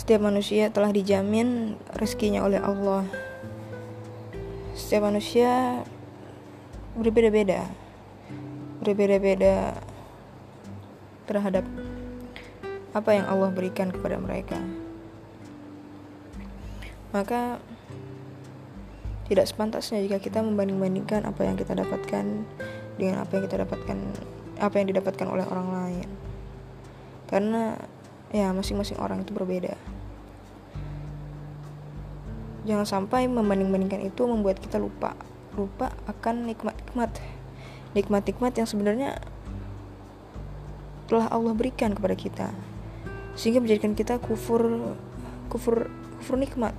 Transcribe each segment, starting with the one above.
Setiap manusia telah dijamin rezekinya oleh Allah. Setiap manusia berbeda-beda. Berbeda-beda terhadap apa yang Allah berikan kepada mereka. Maka tidak sepantasnya jika kita membanding-bandingkan apa yang kita dapatkan dengan apa yang kita dapatkan apa yang didapatkan oleh orang lain. Karena ya masing-masing orang itu berbeda. Jangan sampai membanding-bandingkan itu membuat kita lupa lupa akan nikmat-nikmat. Nikmat-nikmat yang sebenarnya telah Allah berikan kepada kita. Sehingga menjadikan kita kufur kufur kufur nikmat.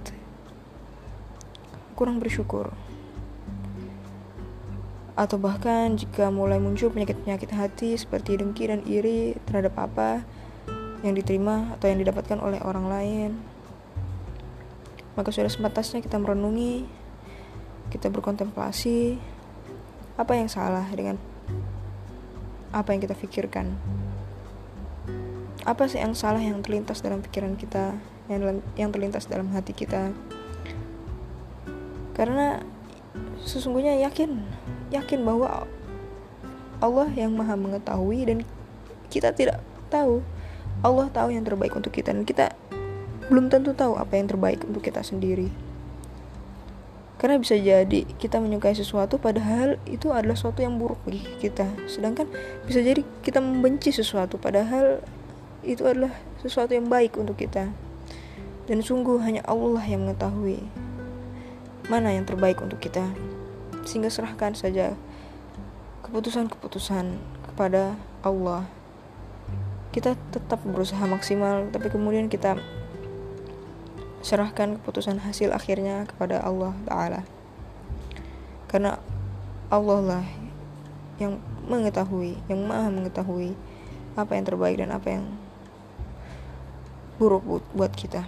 Kurang bersyukur. Atau bahkan jika mulai muncul penyakit-penyakit hati seperti dengki dan iri terhadap apa yang diterima atau yang didapatkan oleh orang lain. Maka sudah sebatasnya kita merenungi kita berkontemplasi apa yang salah dengan apa yang kita pikirkan. Apa sih yang salah yang terlintas dalam pikiran kita yang yang terlintas dalam hati kita? Karena sesungguhnya yakin yakin bahwa Allah yang maha mengetahui dan kita tidak tahu Allah tahu yang terbaik untuk kita dan kita belum tentu tahu apa yang terbaik untuk kita sendiri. Karena bisa jadi kita menyukai sesuatu padahal itu adalah sesuatu yang buruk bagi kita. Sedangkan bisa jadi kita membenci sesuatu padahal itu adalah sesuatu yang baik untuk kita. Dan sungguh hanya Allah yang mengetahui mana yang terbaik untuk kita. Sehingga serahkan saja keputusan-keputusan kepada Allah kita tetap berusaha maksimal tapi kemudian kita serahkan keputusan hasil akhirnya kepada Allah Ta'ala. Karena Allah lah yang mengetahui yang maha mengetahui apa yang terbaik dan apa yang buruk buat kita